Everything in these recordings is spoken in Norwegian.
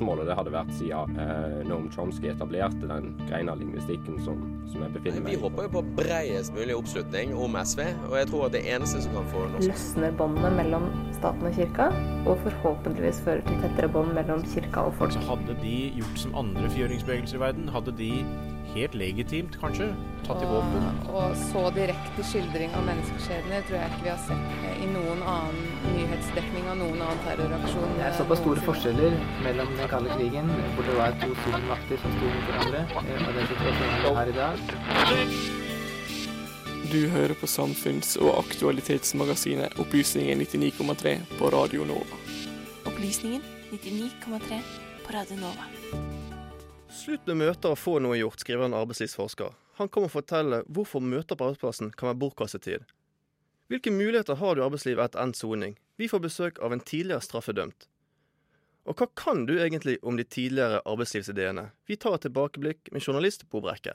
For det hadde vært siden eh, Noam Chomsky etablerte den greina av lingvistikken som, som jeg befinner meg i. Vi håper jo på breiest mulig oppslutning om SV, og jeg tror at det eneste som kan få norsk løsner båndet mellom staten og kirka, og forhåpentligvis fører til tettere bånd mellom kirka og folk. Så hadde de gjort som andre frigjøringsbevegelser i verden, hadde de helt legitimt kanskje tatt i våpen. Og, og så direkte skildring av menneskeskjebner tror jeg ikke vi har sett i noen annen nyhetsdekning av noen annen terroraksjon. Det er såpass store forskjeller mellom den kalde krigen, hvor det var to supermakter som sto mot hverandre, eh, og den situasjonen vi har i dag. Du hører på samfunns- og aktualitetsmagasinet Opplysningen 99,3 på Radio Nova. Opplysningen 99,3 på Radio Nova. Slutt med møter og få noe gjort, skriver en arbeidslivsforsker. Han kommer og forteller hvorfor møter på arbeidsplassen kan være bortkastet Hvilke muligheter har du i arbeidslivet etter endt soning? Vi får besøk av en tidligere straffedømt. Og hva kan du egentlig om de tidligere arbeidslivsideene? Vi tar et tilbakeblikk med journalist Bo Brekke.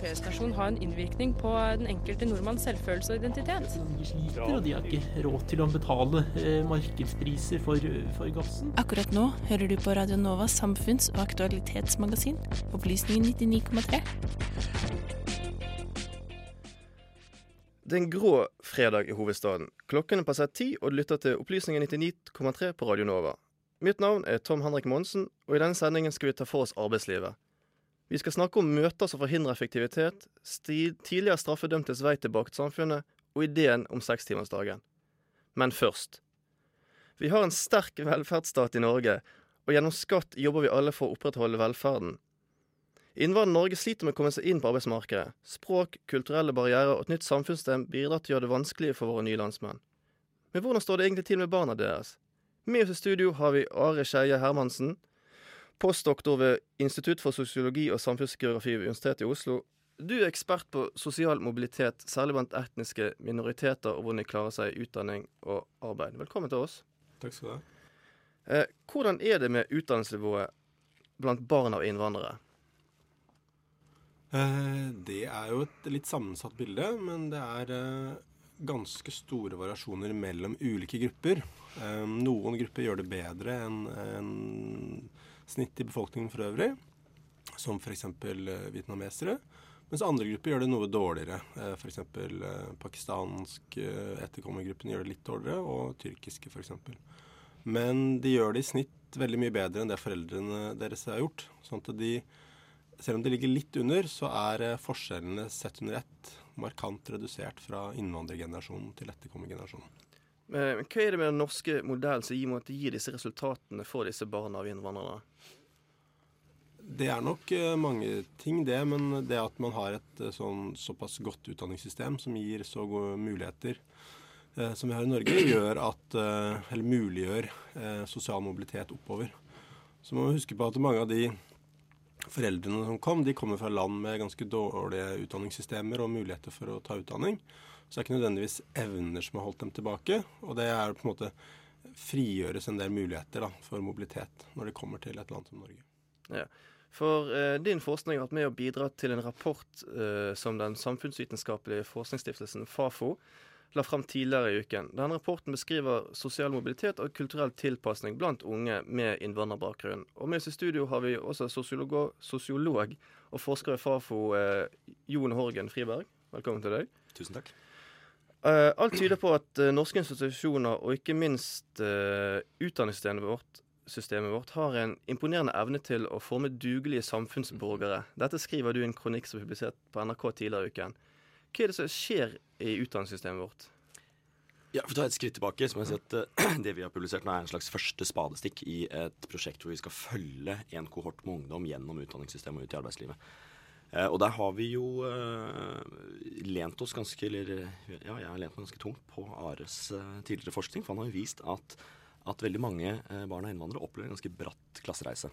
P-stasjon har en innvirkning på den enkelte nordmanns selvfølelse og identitet. sliter, og de har ikke råd til å betale eh, markedspriser for, for gassen. Akkurat nå hører du på Radio Novas samfunns- og aktualitetsmagasin, Opplysningen 99,3. Det er en grå fredag i hovedstaden. Klokken er passert ti, og du lytter til Opplysningen 99,3 på Radio Nova. Mitt navn er Tom Henrik Monsen, og i denne sendingen skal vi ta for oss arbeidslivet. Vi skal snakke om møter som forhindrer effektivitet, tidligere straffedømtes vei tilbake til samfunnet, og ideen om sekstimersdagen. Men først. Vi har en sterk velferdsstat i Norge, og gjennom skatt jobber vi alle for å opprettholde velferden. Innvandrere Norge sliter med å komme seg inn på arbeidsmarkedet. Språk, kulturelle barrierer og et nytt samfunnssystem bidrar til å gjøre det vanskelig for våre nye landsmenn. Men hvordan står det egentlig til med barna deres? Med oss i studio har vi Are Skeie Hermansen, postdoktor ved Institutt for sosiologi og samfunnsgeografi ved Universitetet i Oslo. Du er ekspert på sosial mobilitet, særlig blant etniske minoriteter, og hvordan de klarer seg i utdanning og arbeid. Velkommen til oss. Takk skal du ha. Eh, hvordan er det med utdannelsesnivået blant barn av innvandrere? Eh, Det er jo et litt sammensatt bilde, men det er eh, ganske store variasjoner mellom ulike grupper. Eh, Noen grupper gjør det bedre enn snittet i befolkningen for øvrig, som f.eks. vietnamesere. Mens andre grupper gjør det noe dårligere. F.eks. pakistansk etterkommergruppen gjør det litt dårligere, og tyrkiske f.eks. Men de gjør det i snitt veldig mye bedre enn det foreldrene deres har gjort. Sånn at de, selv om det ligger litt under, så er eh, forskjellene sett under ett markant redusert fra innvandrergenerasjonen til etterkommergenerasjonen. Eh, Hva er det med den norske modellen som gir, måtte gi disse resultatene for disse barna av innvandrere? Det er nok eh, mange ting, det. Men det at man har et sånn såpass godt utdanningssystem som gir så gode muligheter eh, som vi har i Norge, gjør at eh, Eller muliggjør eh, sosial mobilitet oppover. Så man må huske på at mange av de foreldrene som kom, de kommer fra land med ganske dårlige utdanningssystemer og muligheter for å ta utdanning. Så det er ikke nødvendigvis evner som har holdt dem tilbake. Og det er på en måte frigjøres en del muligheter da, for mobilitet når de kommer til et land som Norge. Ja. For eh, din forskning har vært med å bidra til en rapport eh, som den samfunnsvitenskapelige forskningsstiftelsen Fafo la fram tidligere i uken. Denne rapporten beskriver sosial mobilitet og kulturell tilpasning blant unge med innvandrerbakgrunn. Og med oss i studio har vi også sosiolog, sosiolog og forsker ved Fafo, eh, Jon Horgen Friberg. Velkommen til deg. Tusen takk. Eh, alt tyder på at eh, norske institusjoner, og ikke minst eh, utdanningssystemet vårt, systemet vårt, har en imponerende evne til å forme dugelige samfunnsborgere. Dette skriver du i en kronikk som er publisert på NRK tidligere i uken. Hva er det som skjer i utdanningssystemet vårt? Ja, For å ta et skritt tilbake, så må jeg si at eh, det vi har publisert nå er en slags første spadestikk i et prosjekt hvor vi skal følge en kohort med ungdom gjennom utdanningssystemet og ut i arbeidslivet. Eh, og der har vi jo eh, lent oss ganske eller ja, jeg har lent meg ganske tungt på Ares tidligere forskning. For han har jo vist at, at veldig mange barn av innvandrere opplever en ganske bratt klassereise.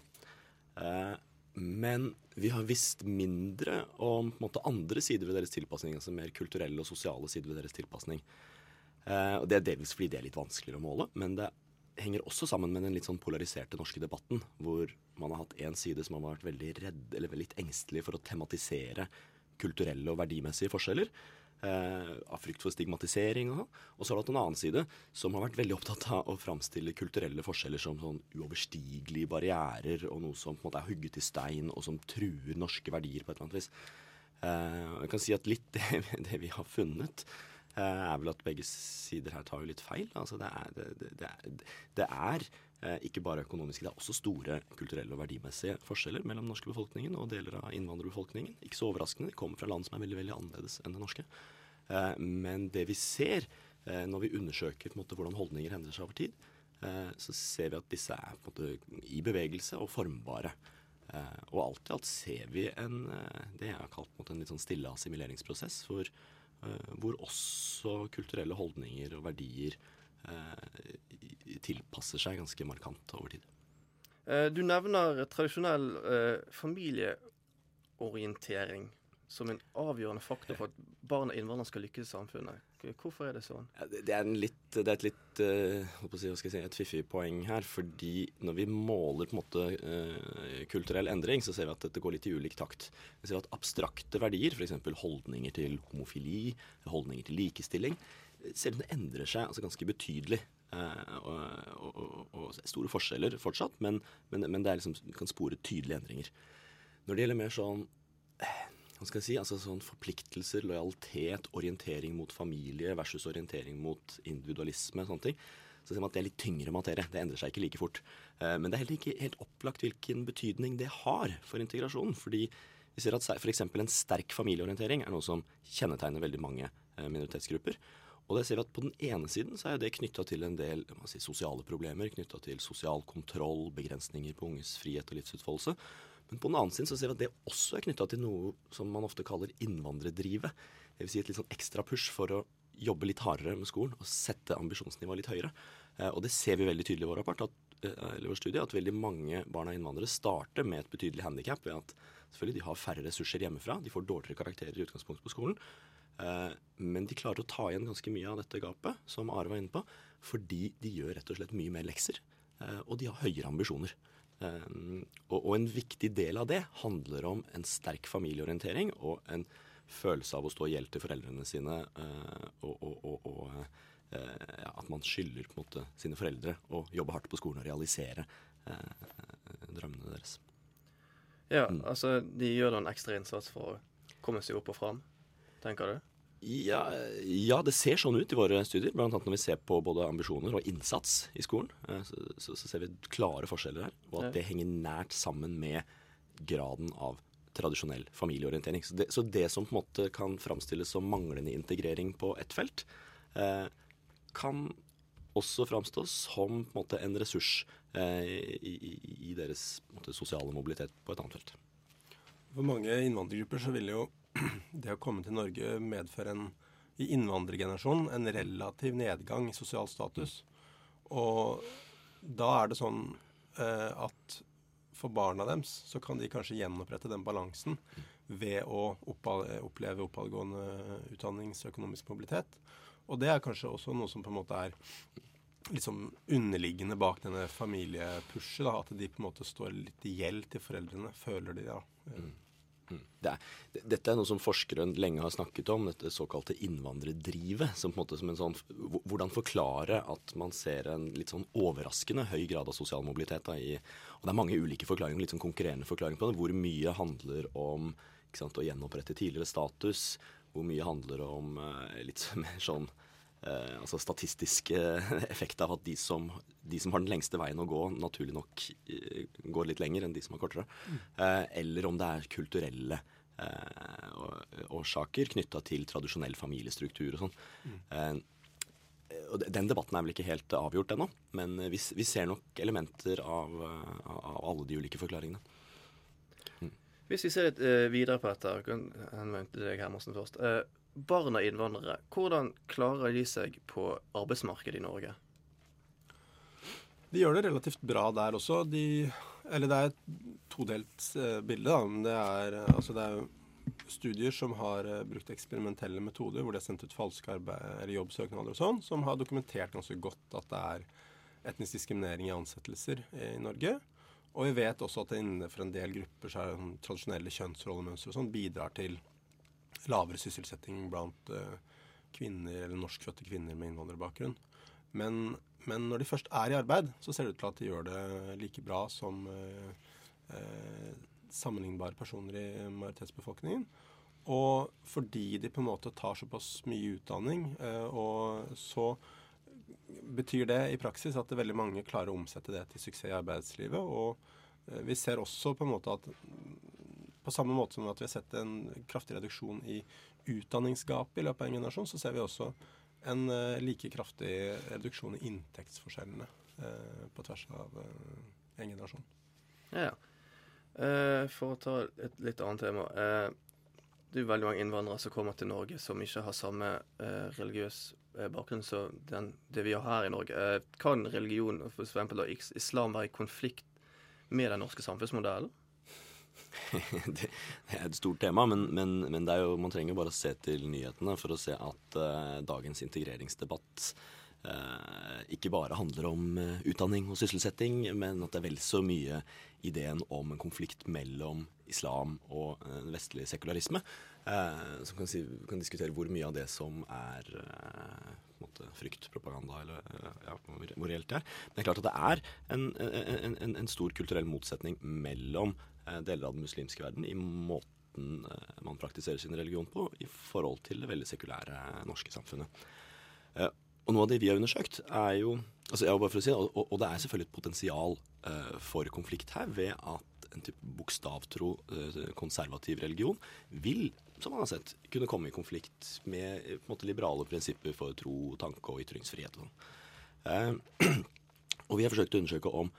Men vi har visst mindre om måte, andre sider ved deres tilpasning, altså mer kulturelle og sosiale sider ved deres tilpasning. Eh, og Det er delvis fordi det er litt vanskeligere å måle, men det henger også sammen med den litt sånn polariserte norske debatten, hvor man har hatt én side som har vært veldig redd eller litt engstelig for å tematisere kulturelle og verdimessige forskjeller. Eh, av frykt for stigmatisering. Og, og så har du hatt en annen side som har vært veldig opptatt av å framstille kulturelle forskjeller som sånn uoverstigelige barrierer og noe som på en måte er hugget i stein, og som truer norske verdier på et eller annet vis. Eh, jeg kan si at litt det, det vi har funnet, eh, er vel at begge sider her tar jo litt feil. Altså det er, det, det, det er, ikke bare økonomiske, det er også store kulturelle og verdimessige forskjeller mellom den norske befolkningen og deler av innvandrerbefolkningen. Ikke så overraskende, de kommer fra land som er veldig veldig annerledes enn det norske. Eh, men det vi ser eh, når vi undersøker måte, hvordan holdninger endrer seg over tid, eh, så ser vi at disse er måte i bevegelse og formbare. Eh, og alt i alt ser vi en, eh, det jeg har kalt en, måte, en litt sånn stille assimileringsprosess, hvor, eh, hvor også kulturelle holdninger og verdier eh, tilpasser seg ganske markant over tid. Eh, Du nevner tradisjonell eh, familieorientering som en avgjørende faktor for at barn av innvandrere skal lykkes i samfunnet. Hvorfor er det sånn? Det, er en litt, det er et litt eh, si, si, et fiffig poeng her. Fordi når vi måler på en måte eh, kulturell endring, så ser vi at dette går litt i ulik takt. Vi ser at abstrakte verdier, f.eks. holdninger til homofili, holdninger til likestilling, eh, om det endrer seg altså, ganske betydelig. Eh, og, og, og, og store forskjeller fortsatt, men, men, men det liksom, kan spore tydelige endringer. Når det gjelder mer sånn hva skal jeg si, altså sånn forpliktelser, lojalitet, orientering mot familie versus orientering mot individualisme, sånne ting, så ser man at det er litt tyngre materie. Det endrer seg ikke like fort. Eh, Men det er heller ikke helt opplagt hvilken betydning det har for integrasjonen. Fordi vi ser at f.eks. en sterk familieorientering er noe som kjennetegner veldig mange eh, minoritetsgrupper. Og det ser vi at på den ene siden så er det knytta til en del si, sosiale problemer, knytta til sosial kontroll, begrensninger på unges frihet og livsutfoldelse. Men på den annen side så ser vi at det også er knytta til noe som man ofte kaller innvandrerdrivet. Dvs. Si et litt sånn ekstra push for å jobbe litt hardere med skolen og sette ambisjonsnivået litt høyere. Eh, og det ser vi veldig tydelig i vår rapport, at, eh, eller vår studie, at veldig mange barn av innvandrere starter med et betydelig handikap ved at selvfølgelig de har færre ressurser hjemmefra, de får dårligere karakterer i utgangspunktet på skolen. Eh, Men de klarer å ta igjen ganske mye av dette gapet, som Are var inne på, fordi de gjør rett og slett mye mer lekser. eh, Og de har høyere ambisjoner. Eh, Og, en viktig del av det handler om en sterk familieorientering og en følelse av å stå i gjeld til foreldrene sine, og, og, og, og ja, at man skylder på en måte sine foreldre å jobbe hardt på skolen og realisere drømmene deres. Ja, altså de gjør da en ekstra innsats for å komme seg opp og fram, tenker du? Ja, ja, det ser sånn ut i våre studier. Blant annet når vi ser på både ambisjoner og innsats i skolen. eh, Så, så, så ser vi klare forskjeller her, og at Ja. det henger nært sammen med graden av tradisjonell familieorientering. Så det, så det som på en måte kan framstilles som manglende integrering på ett felt, eh, kan også framstå som på en, måte, en ressurs eh, i, i, i deres på en måte, sosiale mobilitet på et annet felt. For mange innvandrergrupper så vil jo det å komme til Norge medføre en i innvandrergenerasjonen en relativ nedgang i sosial status. Og da er det sånn eh, at for barna deres så kan de kanskje gjenopprette den balansen ved å oppleve oppadgående utdanningsøkonomisk mobilitet. Og det er kanskje også noe som på en måte er liksom underliggende bak denne familiepushet. At de på en måte står litt i gjeld til foreldrene, føler de da. Mm. Det er, dette er noe som forskere lenge har snakket om, dette såkalte innvandrerdrivet. Som på en måte som en sånn, hvordan forklare at man ser en litt sånn overraskende høy grad av sosial mobilitet. Da, i, og det er mange ulike forklaringer, litt sånn konkurrerende forklaringer på det. Hvor mye handler om sant, å gjenopprette tidligere status? Hvor mye handler om eh, litt mer sånn eh, altså statistiske effekt av at de som, de som har den lengste veien å gå, naturlig nok eh, går litt lenger enn de som har kortere. Eh, eller om det er kulturelle eh, årsaker knytta til tradisjonell familiestruktur og sånn. Eh, og den debatten er vel ikke helt avgjort ennå, men vi, vi ser nok elementer av, eh, av alle de ulike forklaringene. Hvis vi ser litt eh, videre på dette, jeg kan henvende til deg Hermansen først. Eh, barn av innvandrere, hvordan klarer de seg på arbeidsmarkedet i Norge? De gjør det relativt bra der også. De eller det er et todelt eh, bilde. Da. Men det er, altså det er studier som har eh, brukt eksperimentelle metoder, hvor de har sendt ut falske jobbsøknader og sånn, som har dokumentert ganske godt at det er etnisk diskriminering i ansettelser i Norge. Og vi vet også at det innenfor en del grupper så er det sånn tradisjonelle kjønnsrollemønstre og sånn bidrar til lavere sysselsetting blant eh, kvinner eller norskfødte kvinner med innvandrerbakgrunn. Men, men når de først er i arbeid, så ser det ut til at de gjør det like bra som eh, eh, sammenlignbare personer i majoritetsbefolkningen. Og fordi de på en måte tar såpass mye utdanning, og så betyr det i praksis at veldig mange klarer å omsette det til suksess i arbeidslivet. Og vi ser også på en måte at på samme måte som at vi har sett en kraftig reduksjon i utdanningsgapet i løpet av en generasjon, så ser vi også en uh, like kraftig reduksjon i inntektsforskjellene uh, på tvers av uh, en generasjon. Ja, ja. for å ta et litt annet tema. det er veldig mange innvandrere som kommer til Norge som ikke har samme religiøs bakgrunn som det vi har her i Norge. kan religion, f.eks. islam, være i konflikt med den norske samfunnsmodellen? det, er et stort tema, men, men, men jo, man trenger bare å se til nyhetene for å se at uh, dagens integreringsdebatt uh, ikke bare handler om uh, utdanning og sysselsetting, men at det er vel så mye ideen om en konflikt mellom islam og vestlig sekularisme. som kan, si, kan, diskutere hvor mye av det som er måte, fryktpropaganda, eller ja, hvor reelt det er. Men det er klart at det er en, en, en, en stor kulturell motsetning mellom deler av den muslimske verden i måten eh, man praktiserer sin religion på i forhold til det veldig sekulære norske samfunnet. Eh, og noe av det vi har undersøkt, er jo altså bare for å si og, og det er selvfølgelig et potensial for konflikt her ved at en type bokstavtro konservativ religion vil, som man har sett, kunne komme i konflikt med på en måte, liberale prinsipper for tro, tanke og ytringsfrihet. Og, sånn. og vi har forsøkt å undersøke om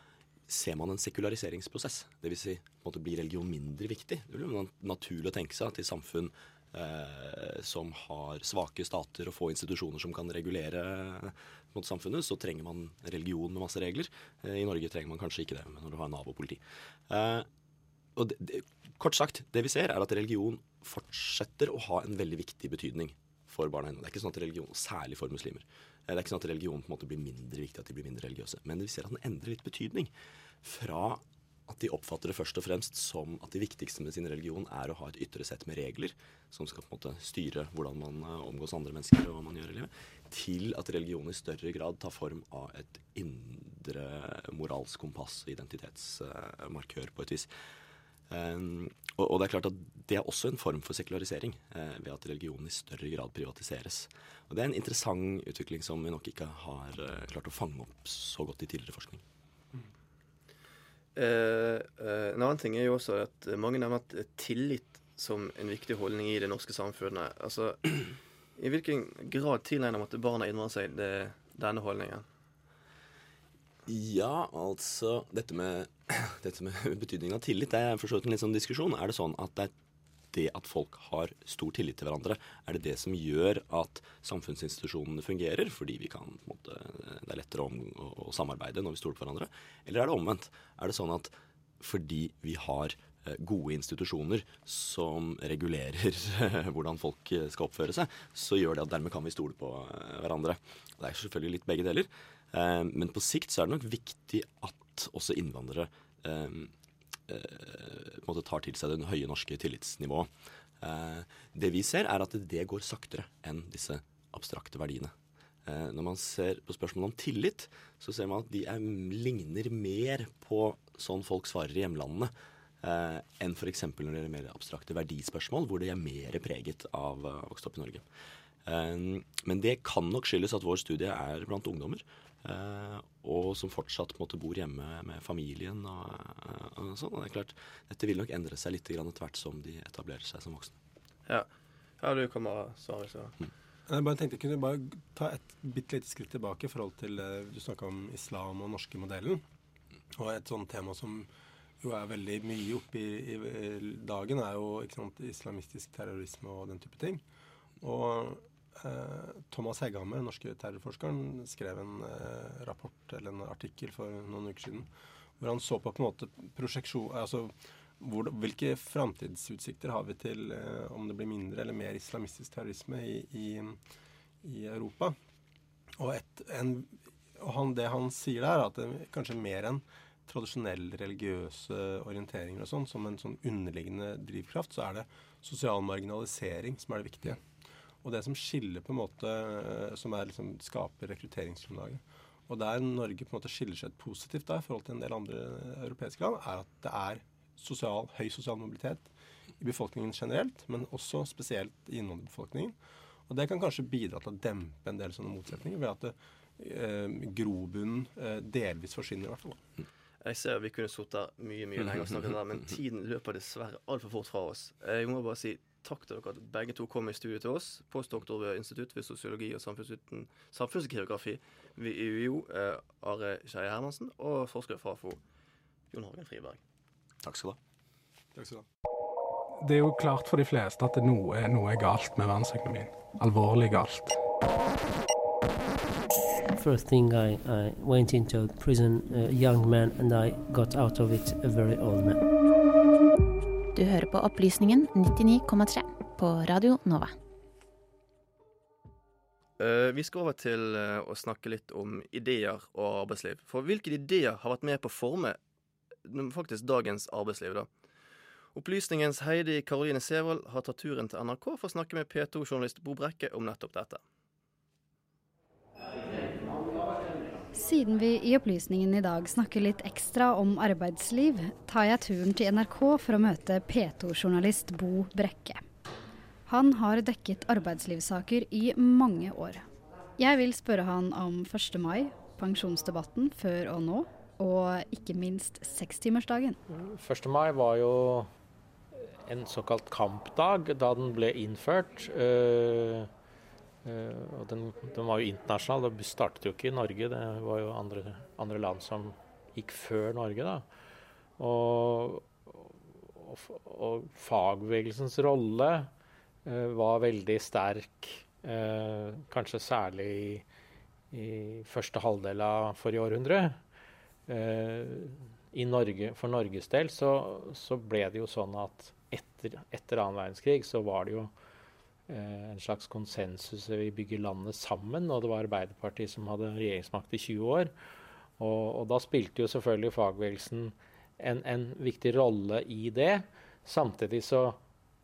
ser man en sekulariseringsprosess. Dvs. Si, måte blir religion mindre viktig. Det blir jo naturlig å tenke seg at i samfunn eh, som har svake stater og få institusjoner som kan regulere mot samfunnet, så trenger man religion med masse regler. Eh, I Norge trenger man kanskje ikke det, når du har Nav og politi. Eh, og det, det, kort sagt, det vi ser, er at religion fortsetter å ha en veldig viktig betydning for barna hennes. Det er ikke sånn at religion, Særlig for muslimer. Det er ikke sånn at religion på en måte blir mindre viktig, at de blir mindre religiøse. Men vi ser at den endrer litt betydning. Fra at de oppfatter det først og fremst som at det viktigste med sin religion er å ha et ytre sett med regler som skal på en måte styre hvordan man eh, omgås andre mennesker og hva man gjør i livet, til at religion i større grad tar form av et indre moralsk kompass identitetsmarkør på et vis. Um, og, og, det er klart at det er også en form for sekularisering, uh, ved at religionen i større grad privatiseres. Og Det er en interessant utvikling som vi nok ikke har uh, klart å fange opp så godt i tidligere forskning. Mm. Uh, en annen ting er jo også at mange nevner at tillit som en viktig holdning i det norske samfunnet. Altså, I hvilken grad tilegner man at barna innvandrer seg det, denne holdningen? Ja, altså Dette med, dette med betydningen av tillit det er for en litt sånn diskusjon. Er det sånn at det er det at folk har stor tillit til hverandre, er det det som gjør at samfunnsinstitusjonene fungerer? Fordi kan, måte, det er lettere å, å, samarbeide når vi stoler på hverandre? Eller er det omvendt? Er det sånn at fordi vi har eh, gode institusjoner som regulerer hvordan folk skal oppføre seg, så gjør det at dermed kan vi stole på eh, hverandre. Det er selvfølgelig litt begge deler. Eh, men på sikt så er det nok viktig at også innvandrere eh, eh, tar til seg det høye norske tillitsnivået. Det vi ser, er at det går saktere enn disse abstrakte verdiene. Når man ser på spørsmålet om tillit, så ser man at de er, ligner mer på sånn folk svarer i hjemlandene. Eh, enn f.eks. når det gjelder mer abstrakte verdispørsmål, hvor de er mer preget av å vokse opp i Norge. Eh, men det kan nok skyldes at vår studie er blant ungdommer. Uh, og som fortsatt måte, bor hjemme med familien. Og, uh, og sånn. Og det er klart, Dette vil nok endre seg litt etter hvert som de etablerer seg som voksne. Ja, ja du kommer svare, så. Mm. Jeg bare tenkte kunne bare ta et bitte lite skritt tilbake i forhold til Du snakka om islam og norske modellen. Og et sånt tema som jo er veldig mye oppe i, i dagen, er jo sant, islamistisk terrorisme og den type ting. Og Eh, Thomas Hegghammer, den norske terrorforskeren, skrev en eh, rapport eller en artikkel for noen uker siden hvor han så på på en måte prosjeksjon altså hvor, hvilke framtidsutsikter har vi til eh, om det blir mindre eller mer islamistisk terrorisme i, i, i Europa. Og, et, en, og han, det han sier der, er at det kanskje mer enn tradisjonelle religiøse orienteringer og sånn, som en sånn underliggende drivkraft, så er det sosial marginalisering som er det viktige. Og det som skiller på en måte, som er liksom, skaper rekrutteringsgrunnlaget. Og der Norge på en måte skiller seg positivt da, i forhold til en del andre europeiske land, er at det er sosial, høy sosial mobilitet i befolkningen generelt, men også spesielt i innvandrerbefolkningen. Og det kan kanskje bidra til å dempe en del sånne motsetninger ved at eh, grobunnen eh, delvis forsvinner, i hvert fall. Jeg ser vi kunne sittet mye mye lenger og snakket det, men tiden løper dessverre altfor fort fra oss. Jeg må bare si takk til dere at begge to kom i studio til oss. Postdoktor ved Institutt for sosiologi og samfunnsgeografi ved UiO, eh, Are Skeie Hermansen, og forsker fra FO, Jon Horgen Friberg. Takk skal du ha. Takk skal du ha. Det er jo klart for de fleste at noe, noe er galt med verdensøkonomien. Alvorlig galt. First thing I, I went into prison a young man and I got out of it a very old man. Du hører på Opplysningen 99,3 på Radio Nova. Uh, vi skal over til uh, å snakke litt om ideer og arbeidsliv. For hvilke ideer har vært med på å forme faktisk dagens arbeidsliv, da? Opplysningens Heidi Karoline Sevold har tatt turen til NRK for å snakke med P2-journalist Bo Brekke om nettopp dette. Siden vi i Opplysningen i dag snakker litt ekstra om arbeidsliv, tar jeg turen til NRK for å møte P2-journalist Bo Brekke. Han har dekket arbeidslivssaker i mange år. Jeg vil spørre han om 1. mai, pensjonsdebatten før og nå, og ikke minst sekstimersdagen. 1. mai var jo en såkalt kampdag da den ble innført. Uh, uh, og den, den, var jo internasjonal, det startet jo ikke i Norge. Det var jo andre, andre land som gikk før Norge, da. Og, og, og fagbevegelsens rolle uh, var veldig sterk, kanskje særlig i, i første halvdel av forrige århundre. Norge, for Norges del så, så, ble det jo sånn at etter, etter annen verdenskrig så var det jo eh, en slags konsensus. Vi bygger landet sammen, og det var Arbeiderpartiet som hadde regjeringsmakt i 20 år. Og, og da spilte jo selvfølgelig fagbevegelsen en, en, viktig rolle i det. Samtidig så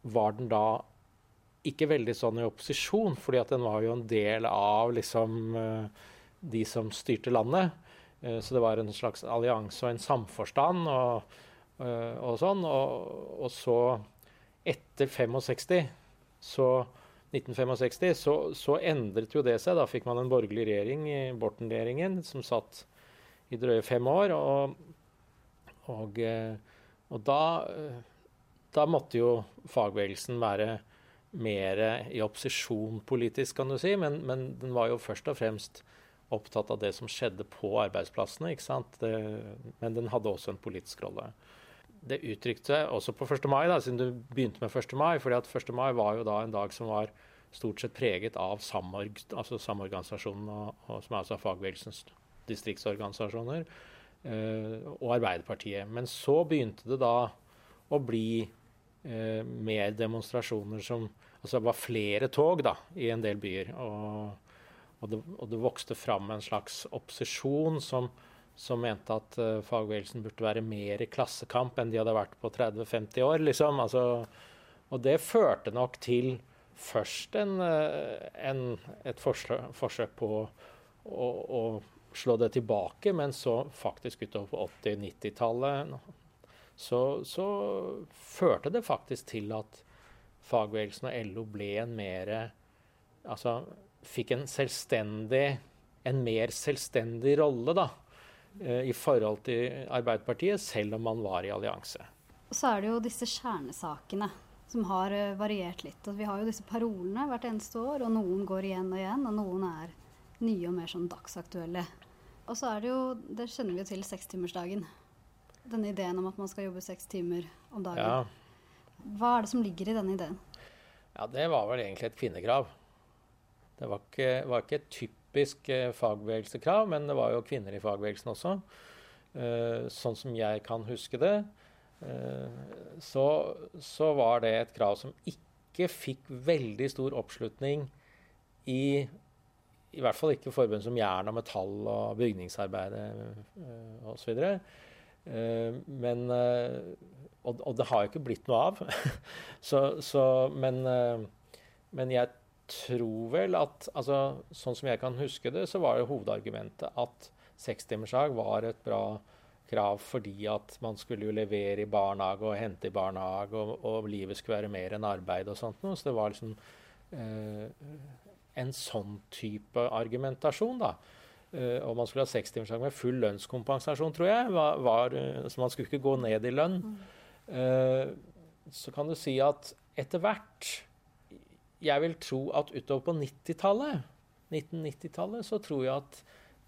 var den da ikke veldig sånn i opposisjon, fordi at den var jo en del av liksom eh, de som styrte landet. Eh, så det var en slags allianse og en samforstand. og Eh, og sånn. Og, og, så, etter 65, så 1965, så, så, endret jo det seg. Da fikk man en borgerlig regjering, Borten-regjeringen, som satt i drøye fem år. Og, og, eh, og da, da, måtte jo fagbevegelsen være mer i opposisjon politisk, kan du si. Men, men, den var jo først og fremst opptatt av det som skjedde på arbeidsplassene. ikke sant? Det, men den hadde også en politisk rolle det uttrykte også på 1. mai, da, siden du begynte med 1. mai. fordi at 1. mai var jo da en dag som var stort sett preget av samorg, altså samorganisasjonen, og, og, som er altså fagbevegelsens distriktsorganisasjoner, eh, og Arbeiderpartiet. Men så begynte det da å bli eh, mer demonstrasjoner som Altså det var flere tog da, i en del byer. Og, og, det, og det vokste fram en slags opposisjon som som mente at uh, fagbevegelsen burde være mer i klassekamp enn de hadde vært på 30-50 år. liksom. Altså, og det førte nok til først en, uh, en, et forsøk, forsøk på å, å, å, slå det tilbake, men så faktisk utover på 80-90-tallet så, så, førte det faktisk til at fagbevegelsen og LO ble en mer Altså fikk en selvstendig En mer selvstendig rolle, da Eh, i forhold til Arbeiderpartiet, selv om man var i allianse. Og så er det jo disse kjernesakene som har eh, variert litt. Og vi har jo disse parolene hvert eneste år, og noen går igjen og igjen, og noen er nye og mer sånn dagsaktuelle. Og så er det jo, det kjenner vi jo til, sekstimersdagen. Denne ideen om at man skal jobbe seks timer om dagen. Ja. Hva er det som ligger i denne ideen? Ja, Det var vel egentlig et kvinnekrav. Det var ikke, var ikke et typisk eh, fagbevegelsekrav, men det var jo kvinner i fagbevegelsen også. Eh, sånn som jeg kan huske det, eh, så, så var det et krav som ikke fikk veldig stor oppslutning i i hvert fall ikke forbund som jern og metall og bygningsarbeid uh, osv. Men og, og, det har jo ikke blitt noe av. så, så, men, men jeg tror vel at altså, Sånn som jeg kan huske det, så var jo hovedargumentet at sekstimersdag var et bra krav fordi at man skulle jo levere i barnehage og hente i barnehage, og, og livet skulle være mer enn arbeid og sånt noe. Så det var liksom eh, en sånn type argumentasjon, da. Uh, og man skulle ha sekstimersdag med full lønnskompensasjon, tror jeg. Var, var, så man skulle ikke gå ned i lønn. Uh, så kan du si at etter hvert jeg vil tro at utover på 90-tallet, 1990-tallet, så tror jeg at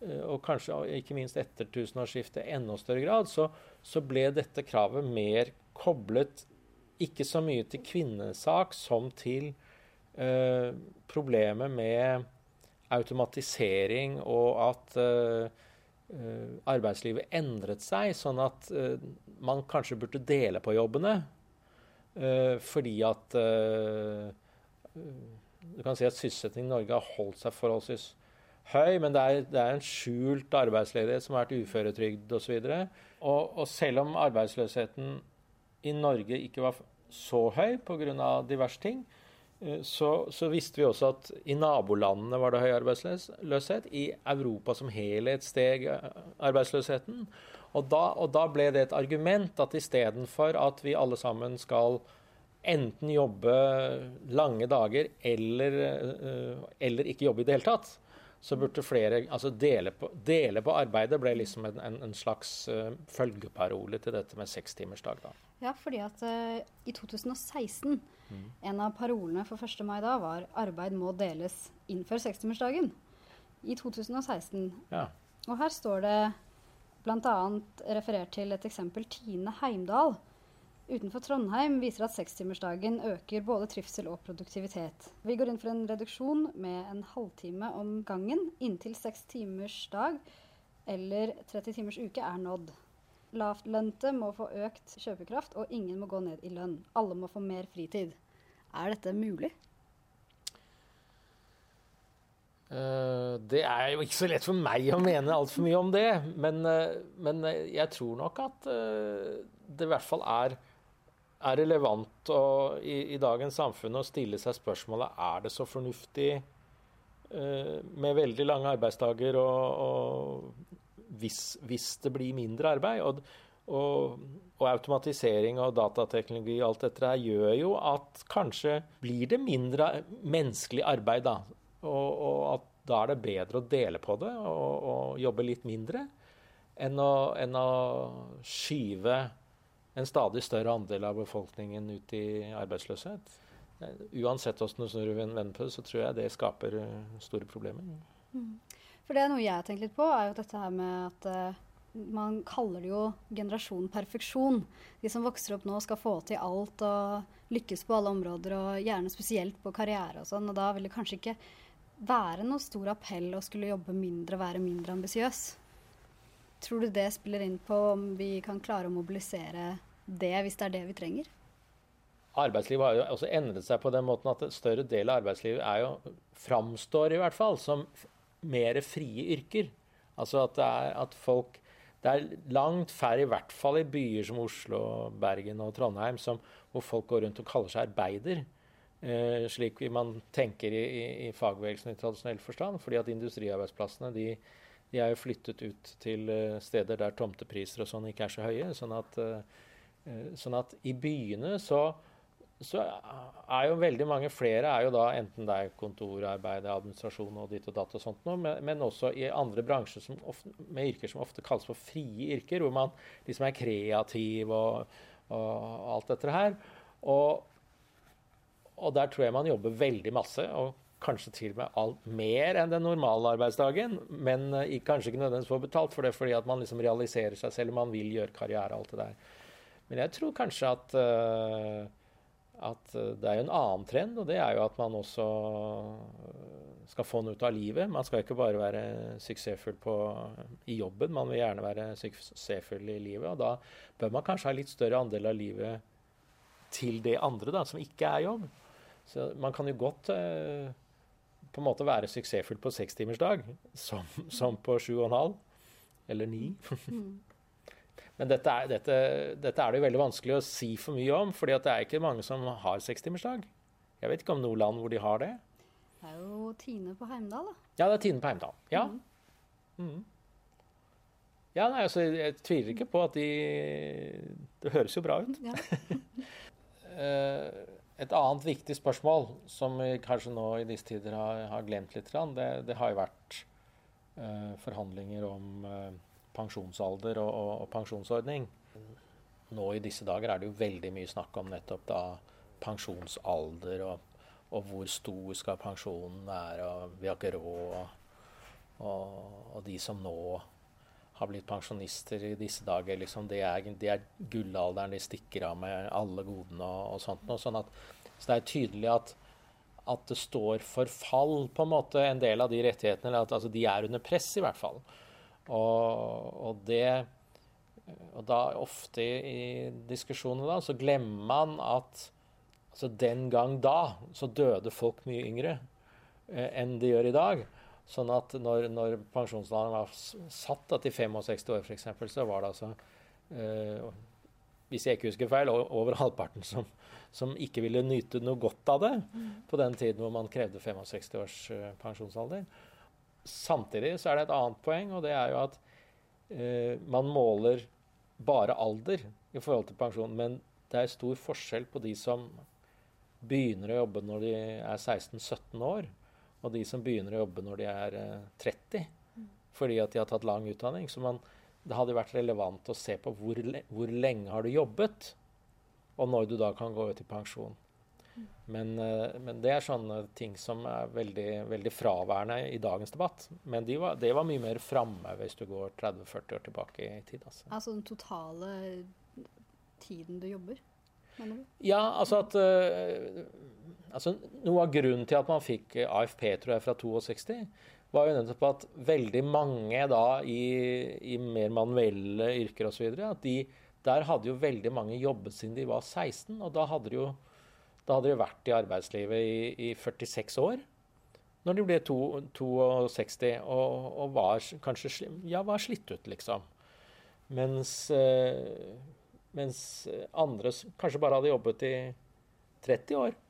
eh, og kanskje ikke minst etter tusenårsskiftet i enda større grad, så, så, ble dette kravet mer koblet ikke så mye til kvinnesak som til eh, problemet med automatisering og at eh, eh arbeidslivet endret seg, sånn at eh, man kanskje burde dele på jobbene. Eh, fordi at du kan si at sysselsettingen i Norge har holdt seg forholdsvis høy, men det er, det er en skjult arbeidsledighet som har vært uføretrygd osv. Og, og, og selv om arbeidsløsheten i Norge ikke var så høy pga. diverse ting, eh, så, så, visste vi også at i nabolandene var det høy arbeidsløshet. I Europa som helhet steg eh, arbeidsløsheten. Og da, og da ble det et argument at istedenfor at vi alle sammen skal enten jobbe lange dager eller, eh, eller ikke jobbe i det hele tatt. Så burde flere altså dele på, dele på arbeidet ble liksom en, en, en slags uh, følgeparole til dette med sekstimersdag. da. Ja, fordi at uh, i 2016, mm. en av parolene for 1. mai da var 'arbeid må deles innenfor sekstimersdagen'. I 2016. Ja. Og her står det bl.a. referert til et eksempel Tine Heimdal utenfor Trondheim viser at sekstimersdagen øker både trivsel og produktivitet. Vi går inn for en reduksjon med en halvtime om gangen inntil seks timers dag eller 30 timers uke er nådd. Lavtlønte må få økt kjøpekraft, og ingen må gå ned i lønn. Alle må få mer fritid. Er dette mulig? Uh, det er jo ikke så lett for meg å mene altfor mye om det. Men, uh, men jeg tror nok at det i hvert fall er er relevant å, i, i, dagens samfunn å stille seg spørsmålet er det så fornuftig eh, med veldig lange arbeidsdager og, og hvis, hvis, det blir mindre arbeid. Og, og, og, automatisering og datateknologi og alt dette her gjør jo at kanskje blir det mindre menneskelig arbeid. da, og, at da er det bedre å dele på det og jobbe litt mindre enn å, enn å skyve en stadig større andel av befolkningen ut i arbeidsløshet. Uansett hvordan du snur en på så tror jeg det skaper eh, store problemer. Mm. For det er noe jeg har tenkt litt på, er jo dette her med at uh, man kaller det jo generasjon perfeksjon. De som vokser opp nå skal få til alt og lykkes på alle områder, og gjerne spesielt på karriere og sånn. Og da vil det kanskje ikke være noe stor appell å skulle jobbe mindre og være mindre ambisiøs. Tror du det spiller inn på om vi kan klare å mobilisere det, hvis det er det vi trenger? Arbeidslivet har jo også endret seg på den måten at en større del av arbeidslivet er jo, framstår i hvert fall som mer frie yrker. Altså at, det er, at folk Det er langt færre, i hvert fall i byer som Oslo, Bergen og Trondheim, som, hvor folk går rundt og kaller seg arbeider. Eh, slik man tenker i, i, i fagbevegelsen i tradisjonell forstand. fordi at industriarbeidsplassene de, de er jo flyttet ut til eh, steder der tomtepriser og sånn ikke er så høye. Sånn at, eh, sånn at i byene så, så, er jo veldig mange flere er jo da enten det er kontorarbeid, administrasjon og ditt og datt og sånt noe, men, men, også i andre bransjer ofte, med yrker som ofte kalles for frie yrker, hvor man liksom er kreativ og, og alt dette her. Og, og der tror jeg man jobber veldig masse. og kanskje til og med alt mer enn den normale arbeidsdagen, men uh, kanskje ikke nødvendigvis får betalt for det fordi at man liksom realiserer seg selv om man vil gjøre karriere og alt det der. Men jeg tror kanskje at, uh, at det er jo en annen trend, og det er jo at man også skal få noe ut av livet. Man skal ikke bare være suksessfull på, i jobben, man vil gjerne være suksessfull i livet. Og da bør man kanskje ha litt større andel av livet til det andre, da, som ikke er jobb. Så man kan jo godt eh, på en måte være suksessfull på sekstimersdag, som, som på sju og en halv. Eller ni. Men dette er, dette, dette er det jo veldig vanskelig å si for mye om, fordi det er ikke mange som har sekstimersdag. Jeg vet ikke om noe land hvor de har det. Det er jo Tine på Heimdal, da. Ja, det er Tine på Heimdal. Ja. Mm. Ja, nei, altså, jeg tviler ikke på at de Det høres jo bra ut. Ja. Eh, Et annet viktig spørsmål som vi kanskje nå i disse tider har, har glemt litt, det, det har jo vært uh, forhandlinger om eh, pensjonsalder og, og, og pensjonsordning. Nå i disse dager er det jo veldig mye snakk om nettopp da pensjonsalder og, og hvor stor skal pensjonen være, og vi har ikke råd. Og, de som nå har blitt pensjonister i disse dager, liksom, det, er, det er gullalderen. De stikker av med alle godene og, sånt. Og sånn at, så det er tydelig at, at det står for fall, på en måte, en del av de rettighetene. Eller at altså, de er under press, i hvert fall. Og, og det Og da ofte i, diskusjoner da, så glemmer man at altså den gang da så døde folk mye yngre eh, enn de gjør i dag. Sånn at når, når pensjonsalderen var satt da, til 65 år f.eks., så var det altså eh, Hvis jeg ikke husker feil, over halvparten som, som ikke ville nyte noe godt av det på den tiden hvor man krevde 65 års eh, pensjonsalder. Samtidig så er det et annet poeng, og det er jo at eh, man måler bare alder i forhold til pensjon, men det er stor forskjell på de som begynner å jobbe når de er 16-17 år, og de som begynner å jobbe når de er eh, 30, fordi at de har tatt lang utdanning. Så man, det hadde vært relevant å se på hvor, hvor lenge har du jobbet, og når du da kan gå ut i pensjon. Men, eh, men det er sånne ting som er veldig, veldig fraværende i dagens debatt. Men det var, det var mye mer framme hvis du går 30-40 år tilbake i tid. Altså. Altså den totale tiden du jobber, mener du? Ja, altså at eh, altså Noe av grunnen til at man fikk AFP, tror jeg, fra 62, var jo nettopp at veldig mange da i, i mer manuelle yrker osv. at de der hadde jo veldig mange jobbet siden de var 16, og da hadde de jo da hadde de vært i arbeidslivet i, i 46 år. Når de ble to, 62 og, og var kanskje ja, var slitt ut, liksom. Mens, eh, mens andre kanskje bare hadde jobbet i 30 år.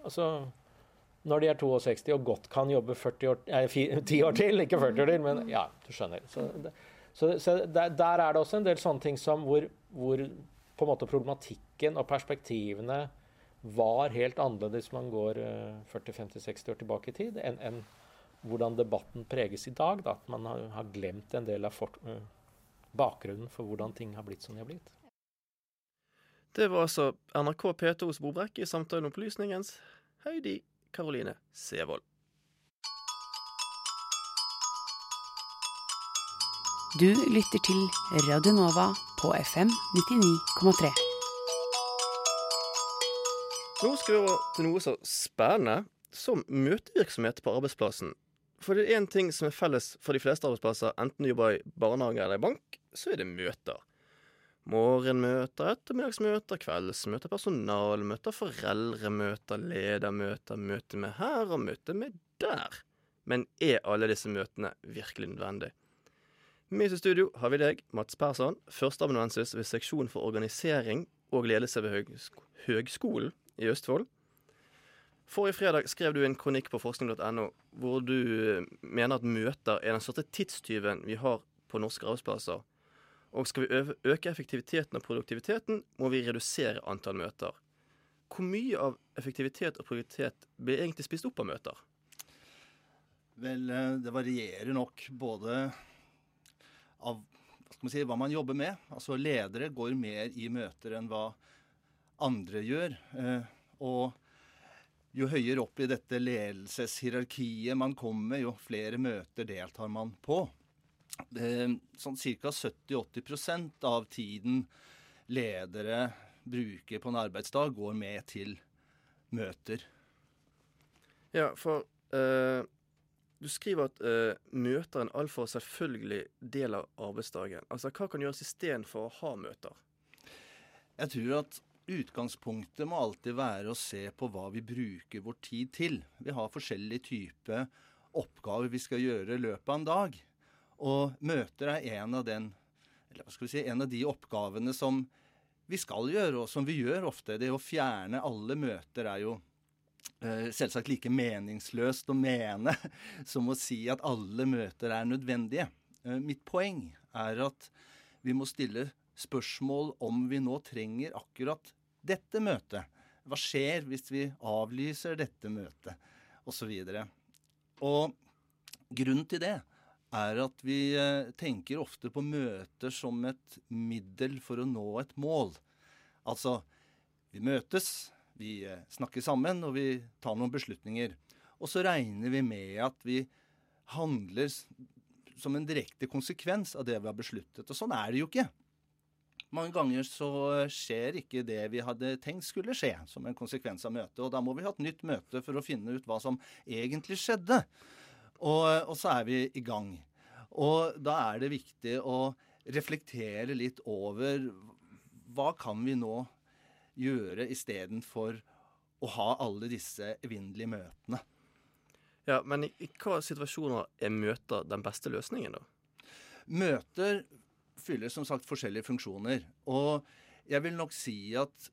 Altså når de er 62 og godt kan jobbe 40 år, nei, 10 år til, ikke 40 år til, men ja, du skjønner. Så, så, så der, der er det også en del sånne ting som hvor, hvor på en måte problematikken og perspektivene var helt annerledes hvis man går eh, 40-50-60 år tilbake i tid, enn en hvordan debatten preges i dag. Da. At man har, har glemt en del av fort, eh, bakgrunnen for hvordan ting har blitt som de har blitt. Det var altså NRK P2s Bobrekk i samtalen om opplysningens Heidi Karoline Sevold. Du lytter til Radio Nova på FM 99,3. Nå skal vi over til noe så spennende som møtevirksomhet på arbeidsplassen. For det er én ting som er felles for de fleste arbeidsplasser, enten du jobber i barnehage eller i bank, så er det møter. Morgenmøter, ettermiddagsmøter, kveldsmøter, personalmøter, foreldremøter, ledermøter, møte med her og møte med der. Men er alle disse møtene virkelig nødvendig? Med i studio har vi deg, Mats Persson, førsteamanuensis ved seksjon for organisering og ledelse ved Høgsk Høgskolen i Østfold. Forrige fredag skrev du en kronikk på forskning.no hvor du eh, mener at møter er den største tidstyven vi har på norske arbeidsplasser. Og skal vi øke effektiviteten og produktiviteten, må vi redusere antall møter. Hvor mye av effektivitet og produktivitet blir egentlig spist opp av møter? Vel, eh, det varierer nok både av hva, man si, hva man jobber med. Altså Ledere går mer i møter enn hva andre gjør. Eh, og jo høyere opp i dette ledelseshierarkiet man kommer, jo flere møter deltar man på. Det, sånn ca. 70-80% av tiden ledere bruker på en arbeidsdag, går med til møter. Ja, for uh, du skriver at uh, møter er en altfor selvfølgelig del av arbeidsdagen. Altså, Hva kan gjøres istedenfor å ha møter? Jeg tror at utgangspunktet må alltid være å se på hva vi bruker vår tid til. Vi har forskjellige typer oppgaver vi skal gjøre løpet av en dag. Og møter er en av, den, si, en av de oppgavene som vi skal gjøre, og som vi gjør ofte. Det å fjerne alle møter er jo eh, selvsagt like meningsløst å mene som å si at alle møter er nødvendige. Eh, mitt poeng er at vi må stille spørsmål om vi nå trenger akkurat dette møtet. Hva skjer hvis vi avlyser dette møtet? Og så videre. Og grunnen til det er at vi eh, tenker ofte på møter som et middel for å nå et mål. Altså, vi møtes, vi eh, snakker sammen, og vi tar noen beslutninger. Og så regner vi med at vi handler som en direkte konsekvens av det vi har besluttet. Og sånn er det jo ikke. Mange ganger så skjer ikke det vi hadde tenkt skulle skje, som en konsekvens av møtet. Og da må vi ha et nytt møte for å finne ut hva som egentlig skjedde. Og, og så er vi i gang. Og da er det viktig å reflektere litt over hva kan vi nå gjøre istedenfor å ha alle disse evinnelige møtene. Ja, Men i, i hva situasjoner er møter den beste løsningen, da? Møter fyller som sagt forskjellige funksjoner. Og jeg vil nok si at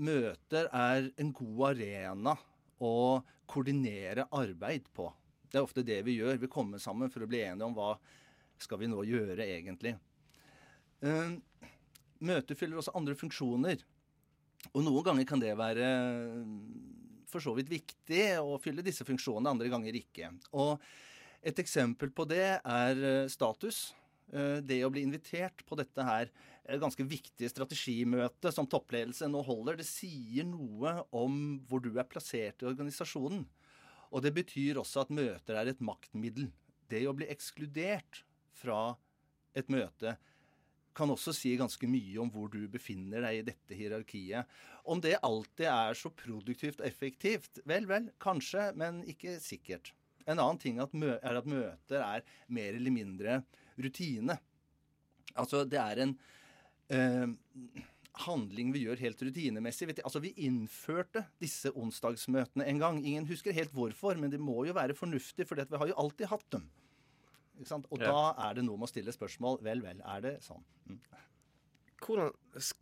møter er en god arena å koordinere arbeid på. Det er ofte det vi gjør. Vi kommer sammen for å bli enige om hva skal vi nå gjøre egentlig. Uh, møter fyller også andre funksjoner. Og noen ganger kan det være for så vidt viktig å fylle disse funksjonene, andre ganger ikke. Og et eksempel på det er eh, status. Eh, det å bli invitert på dette her ganske viktige strategimøtet som toppledelse nå holder, det sier noe om hvor du er plassert i organisasjonen. Og det betyr også at møter er et maktmiddel. Det å bli ekskludert fra et møte kan også si ganske mye om hvor du befinner deg i dette hierarkiet. Om det alltid er så produktivt og effektivt, vel, vel, kanskje, men ikke sikkert. En annen ting er at møter er mer eller mindre rutine. Altså, det er en eh, handling vi gjør helt rutinemessig. Altså, Vi innførte disse onsdagsmøtene en gang. Ingen husker helt hvorfor, men det må jo være fornuftig, for vi har jo alltid hatt dem. Og ja. da er det noe med å stille spørsmål. Vel, vel, er det sånn? Mm. Hvordan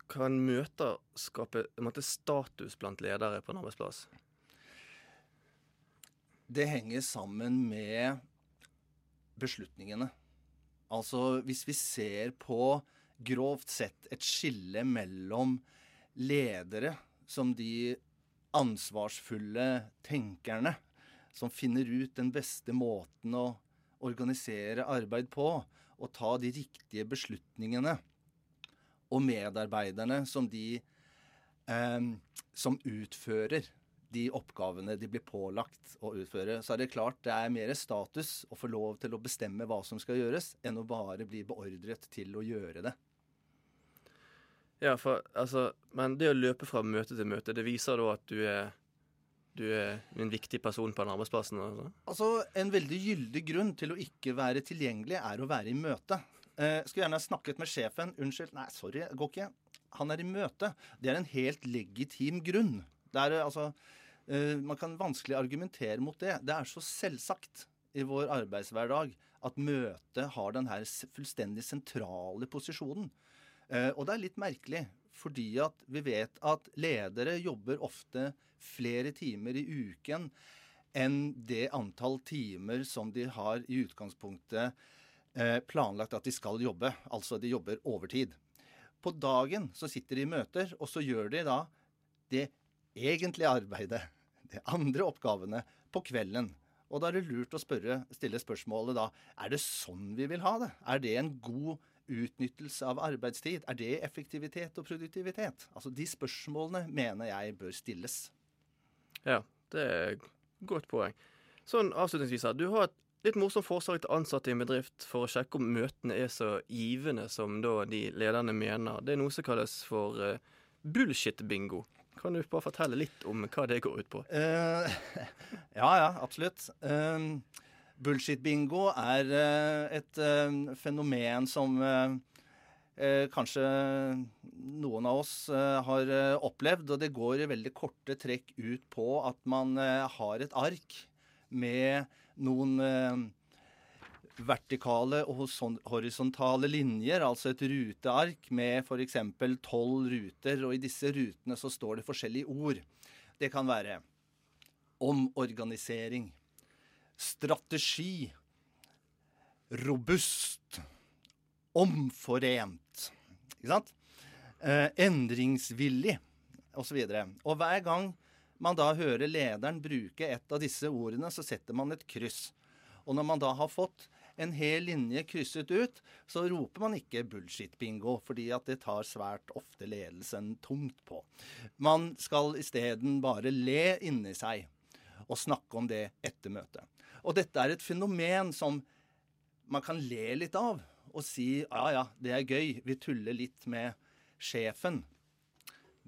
kan møter skape måte, status blant ledere på en arbeidsplass? Det henger sammen med beslutningene. Altså hvis vi ser på grovt sett et skille mellom ledere som de ansvarsfulle tenkerne som finner ut den beste måten å organisere arbeid på og ta de riktige beslutningene, og medarbeiderne som de eh, som utfører de oppgavene de blir pålagt å utføre, så er det klart det er mer status å få lov til å bestemme hva som skal gjøres, enn å bare bli beordret til å gjøre det. Ja, for altså Men det å løpe fra møte til møte, det viser da at du er du er en viktig person på den arbeidsplassen? Altså. altså, En veldig gyldig grunn til å ikke være tilgjengelig er å være i møte. Eh, skulle gjerne ha snakket med sjefen. 'Unnskyld, nei, sorry, går ikke.' Han er i møte. Det er en helt legitim grunn. Det er altså Uh, man kan vanskelig argumentere mot det. Det er så selvsagt i vår arbeidshverdag at møtet har den her fullstendig sentrale posisjonen. Uh, og det er litt merkelig, fordi at vi vet at ledere jobber ofte flere timer i uken enn det antall timer som de har i utgangspunktet uh, planlagt at de skal jobbe. Altså de jobber overtid. På dagen så sitter de i møter, og så gjør de da det egentlige arbeidet de andre oppgavene på kvelden. Og da er det lurt å spørre, stille spørsmålet da er det sånn vi vil ha det? Er det en god utnyttelse av arbeidstid? Er det effektivitet og produktivitet? Altså De spørsmålene mener jeg bør stilles. Ja, det er et godt poeng. Sånn avslutningsvis her. Du har et litt morsomt forslag til ansatte i en bedrift for å sjekke om møtene er så givende som da de lederne mener. Det er noe som kalles for uh, bullshit-bingo. Kan du bare fortelle litt om hva det går ut på? Uh, ja, ja, absolutt. Uh, Bullshit-bingo er uh, et eh, fenomen som kanskje noen av oss har opplevd. Og det går i veldig korte trekk ut på at man har et ark med noen vertikale og horisontale linjer, altså et ruteark med f.eks. tolv ruter, og i disse rutene så står det forskjellige ord. Det kan være omorganisering, strategi, robust, omforent, ikke sant? Eh, endringsvillig, osv. Og, og hver gang man da hører lederen bruke et av disse ordene, så setter man et kryss. Og når man da har fått en hel linje krysset ut, så roper man ikke bullshit-bingo, fordi at det tar svært ofte ledelsen tungt på. Man skal isteden bare le inni seg og snakke om det etter møtet. Og dette er et fenomen som man kan le litt av og si ja ja, det er gøy, vi tuller litt med sjefen.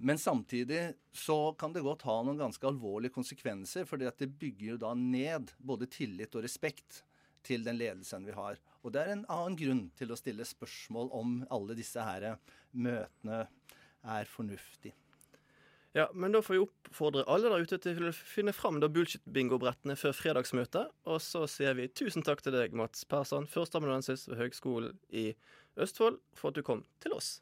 Men samtidig så kan det godt ha noen ganske alvorlige konsekvenser, fordi det bygger jo da ned både tillit og respekt til den ledelsen vi har. Og det er en annen grunn til å stille spørsmål om alle disse her møtene er fornuftig. Ja, men da får vi oppfordre alle der ute til å finne fram da bullshit-bingo-brettene før fredagsmøtet. Og så sier vi tusen takk til deg, Mats Persson, førsteamanuensis ved Høgskolen i Østfold, for at du kom til oss.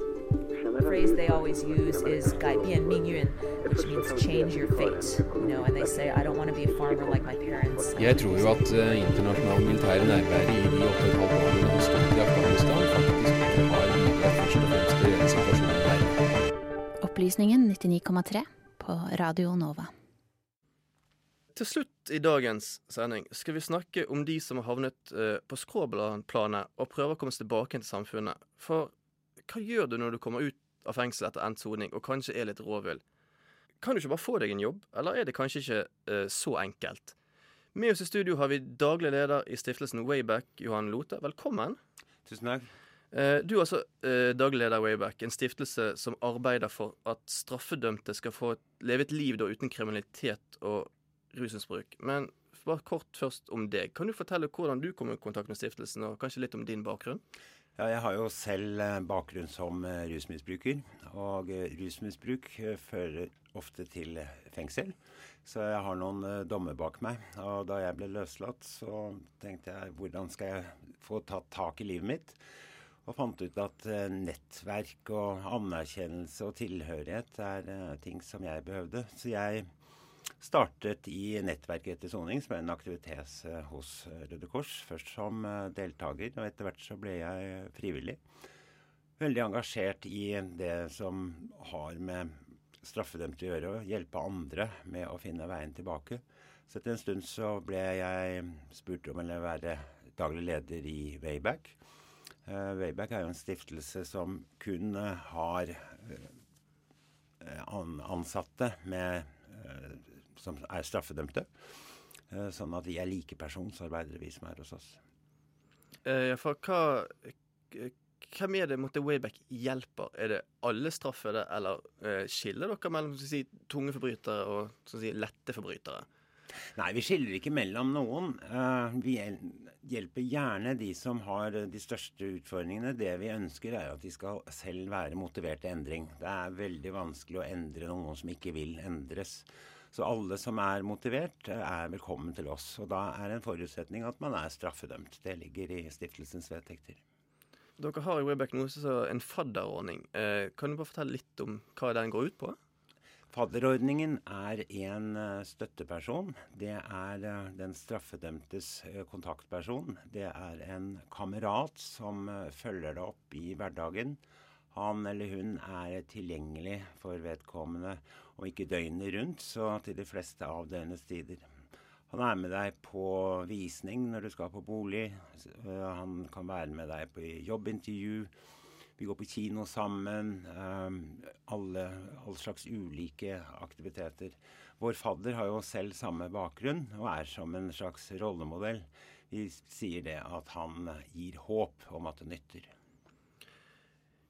The phrase they always use is 改变命运, which means change your fate. You know, and they say, I don't want to be a farmer like my parents. Jeg tror jo at uh, internasjonal militære nærvære i de 8,5 årene det har stått i Afghanistan, faktisk ikke har bidratt først og fremst til å gjøre situasjonen verre. Opplysningen 99,3 på Radio Nova. Til slutt i dagens sending skal vi snakke om de som har havnet eh, på skråplanet og prøver å komme seg tilbake til samfunnet. For hva gjør du når du kommer ut av fengsel etter endt soning og kanskje er litt råvill? Kan du ikke bare få deg en jobb, eller er det kanskje ikke uh, så enkelt? Med oss i studio har vi daglig leder i stiftelsen Wayback, Johan Lote. Velkommen. Tusen takk. Eh, Du er altså eh, daglig leder i Wayback, en stiftelse som arbeider for at straffedømte skal få leve et liv da uten kriminalitet og rusmisbruk. Men bare kort først om deg. Kan du fortelle hvordan du kom i kontakt med stiftelsen, og kanskje litt om din bakgrunn? Ja, jeg har jo selv eh, bakgrunn som eh, rusmisbruker. Og eh, rusmisbruk fører ofte til fengsel. Så jeg har noen dommer bak meg. Og da jeg ble løslatt, så tenkte jeg hvordan skal jeg få tatt tak i livet mitt? Og fant ut at nettverk og anerkjennelse og tilhørighet er ting som jeg behøvde. Så jeg startet i Nettverket etter soning, som er en aktivitet eh, hos eh, Røde Kors. Først som eh, deltaker, og etter hvert så ble jeg frivillig. Veldig engasjert i det som har med straffedømte å gjøre, å hjelpe andre med å finne veien tilbake. Så etter en stund så ble jeg spurt om å være daglig leder i Wayback. Uh, Wayback er jo en stiftelse som kun uh, har uh, ansatte med, som er straffedømte. sånn at vi er likepersonsarbeidere, vi som er hos oss. Ja, for hva hvem er det måtte Wayback hjelper? Er det alle straffede, eller eh, skiller dere mellom si, tunge forbrytere og si, lette forbrytere? Nei, vi skiller ikke mellom noen. Uh, vi hjelper gjerne de som har de største utfordringene. Det vi ønsker, er at de skal selv være motivert til endring. Det er veldig vanskelig å endre noen som ikke vil endres. Så alle som er motivert, er velkommen til oss. Og da er en forutsetning at man er straffedømt. Det ligger i stiftelsens vedtekter. Dere har i noe som en fadderordning. Eh, kan du bare fortelle litt om hva den går ut på? Fadderordningen er en støtteperson. Det er den straffedømtes kontaktperson. Det er en kamerat som følger det opp i hverdagen. Han eller hun er tilgjengelig for vedkommende, om ikke døgnet rundt, så til de fleste av døgnets tider. Han er med deg på visning når du skal på bolig. Han kan være med deg på jobbintervju. Vi går på kino sammen. alle, alle slags ulike aktiviteter. Vår fadder har jo selv samme bakgrunn og er som en slags rollemodell. Vi sier det at han gir håp om at det nytter.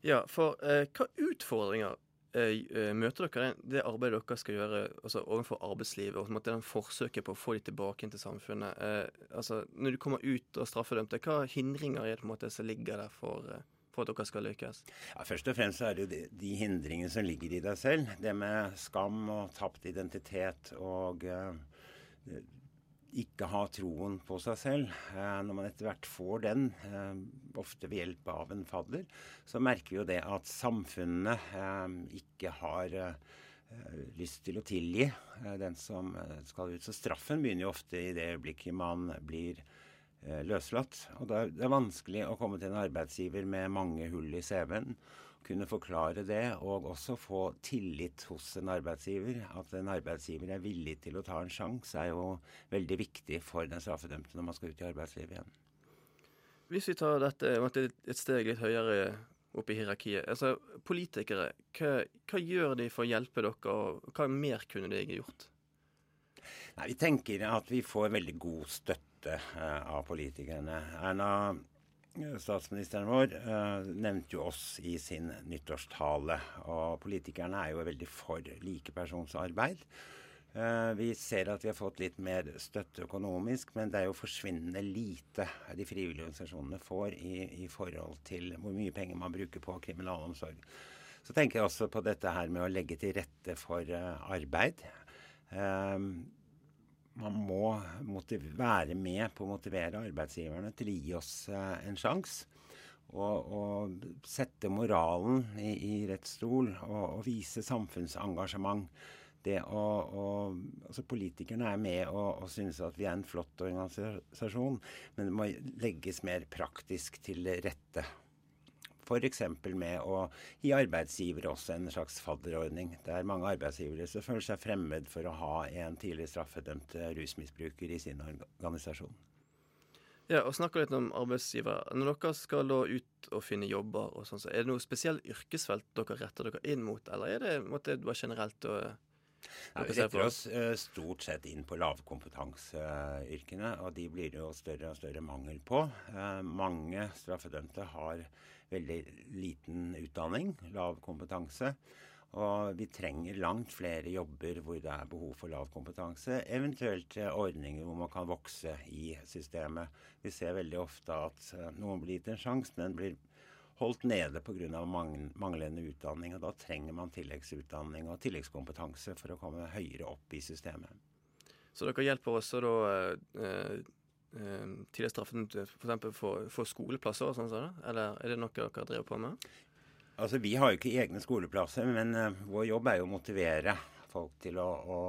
Ja, for eh, hva utfordringer eh, eh møter dere det arbeidet dere skal gjøre altså, overfor arbeidslivet, og måte, den forsøket på å få dem tilbake inn til samfunnet? Eh, altså, når du kommer ut og straffedømte, hva hindringer er det på en måte som ligger der for, eh, for at dere skal lykkes? Ja, først og fremst er det jo de, de, hindringene som ligger i deg selv. Det med skam og tapt identitet og eh, ikke ha troen på seg selv. Eh, når man etter hvert får den, eh, ofte ved hjelp av en fadder, så merker vi jo det at samfunnet eh, ikke har lyst til å tilgi den som skal ut. Så straffen begynner jo ofte i det øyeblikket man blir løslatt. Og det er vanskelig å komme til en arbeidsgiver med mange hull i CV-en kunne forklare det, og også få tillit hos en arbeidsgiver. At en arbeidsgiver er villig til å ta en sjanse, er jo veldig viktig for den straffedømte når man skal ut i arbeidslivet igjen. Hvis vi tar dette et steg litt høyere opp i hierarkiet. Altså, Politikere, hva, hva gjør de for å hjelpe dere, og hva mer kunne de gjort? Nei, Vi tenker at vi får veldig god støtte uh, av politikerne. Erna Statsministeren vår uh, nevnte jo oss i sin nyttårstale. Og politikerne er jo veldig for likepersonsarbeid. Vi ser at vi har fått litt mer støtte økonomisk, men det er jo forsvinnende lite de frivillige organisasjonene får i, i forhold til hvor mye penger man bruker på kriminalomsorg. Så tenker jeg også på dette her med å legge til rette for arbeid. Um, man må være med på å motivere arbeidsgiverne til å gi oss eh, en sjanse. Og, og, sette moralen i, i rett stol og, og, vise samfunnsengasjement. Det å, å, altså Politikerne er med og, og synes at vi er en flott organisasjon, men det må legges mer praktisk til rette. F.eks. med å gi arbeidsgivere også en slags fadderordning. Det er mange arbeidsgivere som føler seg fremmed for å ha en tidligere straffedømt rusmisbruker i sin organisasjon. Ja, og snakke litt om arbeidsgivere. Når dere skal da ut og finne jobber, og sånn, så er det noe spesielt yrkesfelt dere retter dere inn mot, eller er det måtte, bare generelt? Og, Nei, vi retter oss uh, stort sett inn på lavkompetanseyrkene, og de blir det jo større og større mangel på. Uh, mange straffedømte har veldig liten utdanning, lav kompetanse. Og vi trenger langt flere jobber hvor det er behov for lav kompetanse. Eventuelt eh, ordninger hvor man kan vokse i systemet. Vi ser veldig ofte at eh, noen blir gitt en sjanse, men blir holdt nede pga. manglende utdanning. og Da trenger man tilleggsutdanning og tilleggskompetanse for å komme høyere opp i systemet. Så dere hjelper også da eh, eh, straffet f.eks. for, for skoleplasser og sånn? Så Eller er det noe dere driver på med? Altså, Vi har jo ikke egne skoleplasser, men uh, vår jobb er jo å motivere folk til å, å,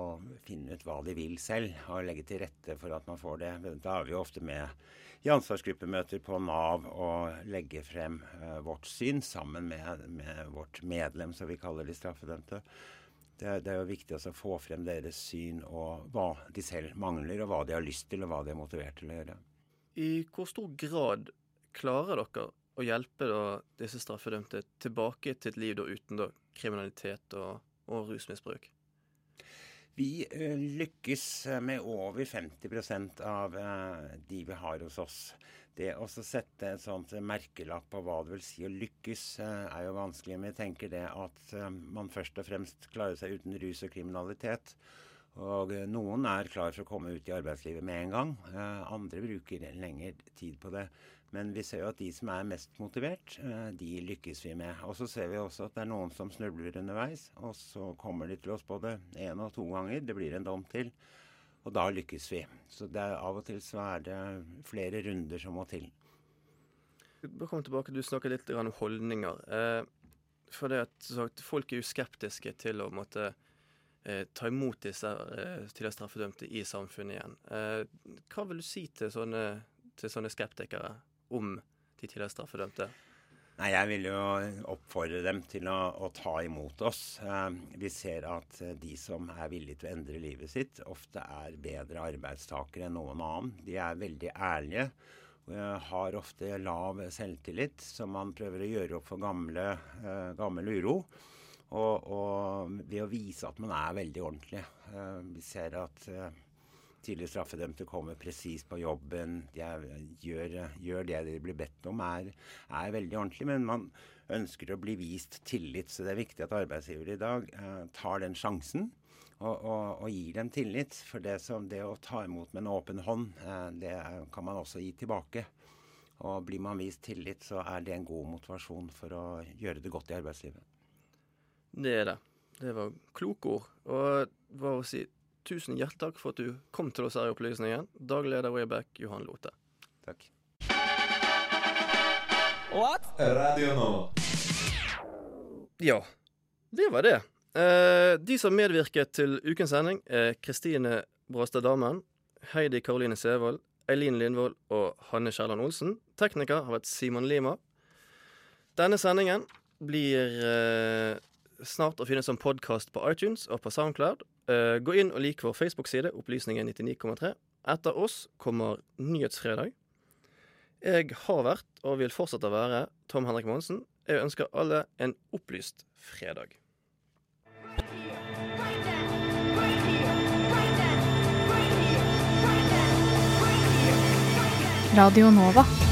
finne ut hva de vil selv, og legge til rette for at man får det. Da er vi jo ofte med i ansvarsgruppemøter på Nav og legger frem uh, vårt syn sammen med, med, vårt medlem, som vi kaller de straffedømte det, det, er jo viktig å få frem deres syn og hva de selv mangler, og hva de har lyst til, og hva de er motivert til å gjøre. I hvor stor grad klarer dere å hjelpe da, disse straffedømte tilbake til et liv da, uten da, kriminalitet og, og rusmisbruk? Vi uh, lykkes med over 50 av uh, de vi har hos oss. Det å sette et sånt merkelapp på hva det vil si å lykkes, uh, er jo vanskelig. Men jeg tenker det at man først og fremst klarer seg uten rus og kriminalitet. Og noen er klar for å komme ut i arbeidslivet med en gang. Andre bruker lengre tid på det. Men vi ser jo at de som er mest motivert, eh, de lykkes vi med. Og så ser vi også at det er noen som snubler underveis, og så kommer de til oss både én og to ganger. Det blir en dom til. Og da lykkes vi. Så er av og til så er det flere runder som må til. Kom tilbake, Du snakker litt om holdninger. Eh, for det at sagt, Folk er jo skeptiske til å måtte eh, ta imot disse eh, tidligere straffedømte i samfunnet igjen. Eh, hva vil du si til sånne, til sånne skeptikere? om de tidligere straffedømte? Nei, Jeg vil jo oppfordre dem til å, å ta imot oss. Eh, vi ser at eh, de som er villige til å endre livet sitt, ofte er bedre arbeidstakere enn noen annen. De er veldig ærlige eh, har ofte lav selvtillit, som man prøver å gjøre opp for gamle, gammel uro. Og, og, ved å vise at man er veldig ordentlig. Vi ser at tidligere straffedømte kommer presis på jobben, de er, gjør, gjør, det de blir bedt om, er, er, veldig ordentlig. Men man ønsker å bli vist tillit, så det er viktig at arbeidsgivere i dag eh, tar den sjansen. Og, og, og, gir dem tillit. For det, som, det å ta imot med en åpen hånd, eh, det kan man også gi tilbake. Og blir man vist tillit, så er det en god motivasjon for å gjøre det godt i arbeidslivet. Det er det. Det var kloke ord. Og bare å si tusen hjertelig takk for at du kom til oss her i Opplysningen. Daglig leder Wayback, Johan Lote. Takk. What? Radio nå. Ja, det var det. Eh, de som medvirket til ukens sending, er Kristine Brastad Damen, Heidi Karoline Sevold, Eileen Lindvold og Hanne Kjelland Olsen. Tekniker har vært Simon Lima. Denne sendingen blir eh, snart å finne som podkast på iTunes og på Soundcloud. Uh, gå inn og lik vår Facebook-side, Opplysningen 99,3. Etter oss kommer Nyhetsfredag. Jeg har vært, og vil fortsette å være, Tom Henrik Monsen. Jeg ønsker alle en opplyst fredag. Radio Nova.